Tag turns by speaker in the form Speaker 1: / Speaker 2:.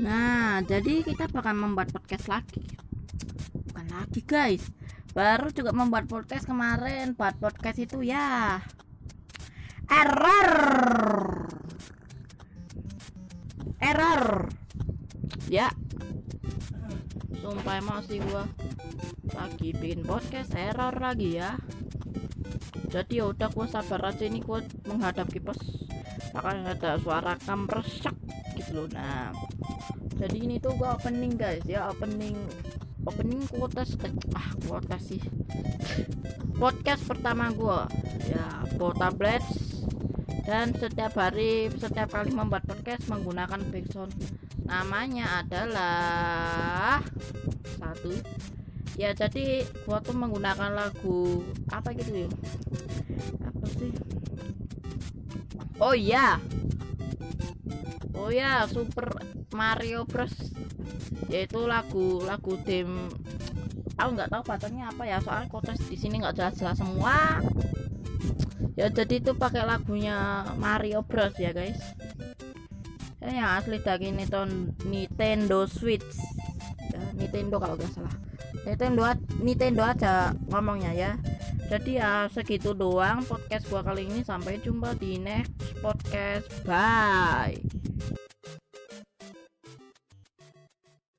Speaker 1: Nah, jadi kita bakal membuat podcast lagi. Bukan lagi, guys. Baru juga membuat podcast kemarin. Buat podcast itu ya. Error. Error. Ya. Sumpah emang sih gua lagi bikin podcast error lagi ya. Jadi ya udah gua sabar aja ini gua menghadap kipas akan ada suara kampresak gitu loh. Nah, jadi ini tuh gua opening guys. Ya opening opening kuota ah kuota sih. Podcast pertama gua. Ya kuota blades dan setiap hari setiap kali membuat podcast menggunakan background. Namanya adalah satu. Ya jadi gua tuh menggunakan lagu apa gitu ya? Apa sih? Oh iya oh ya Super Mario Bros. Yaitu lagu lagu tim aku nggak tahu patternnya apa ya soalnya kotas di sini nggak jelas-jelas semua. Ya jadi itu pakai lagunya Mario Bros ya guys. Ya, yang asli dari Nintendo Switch. Ya, Nintendo kalau nggak salah. Nintendo Nintendo aja ngomongnya ya jadi ya segitu doang podcast gua kali ini. Sampai jumpa di next podcast. Bye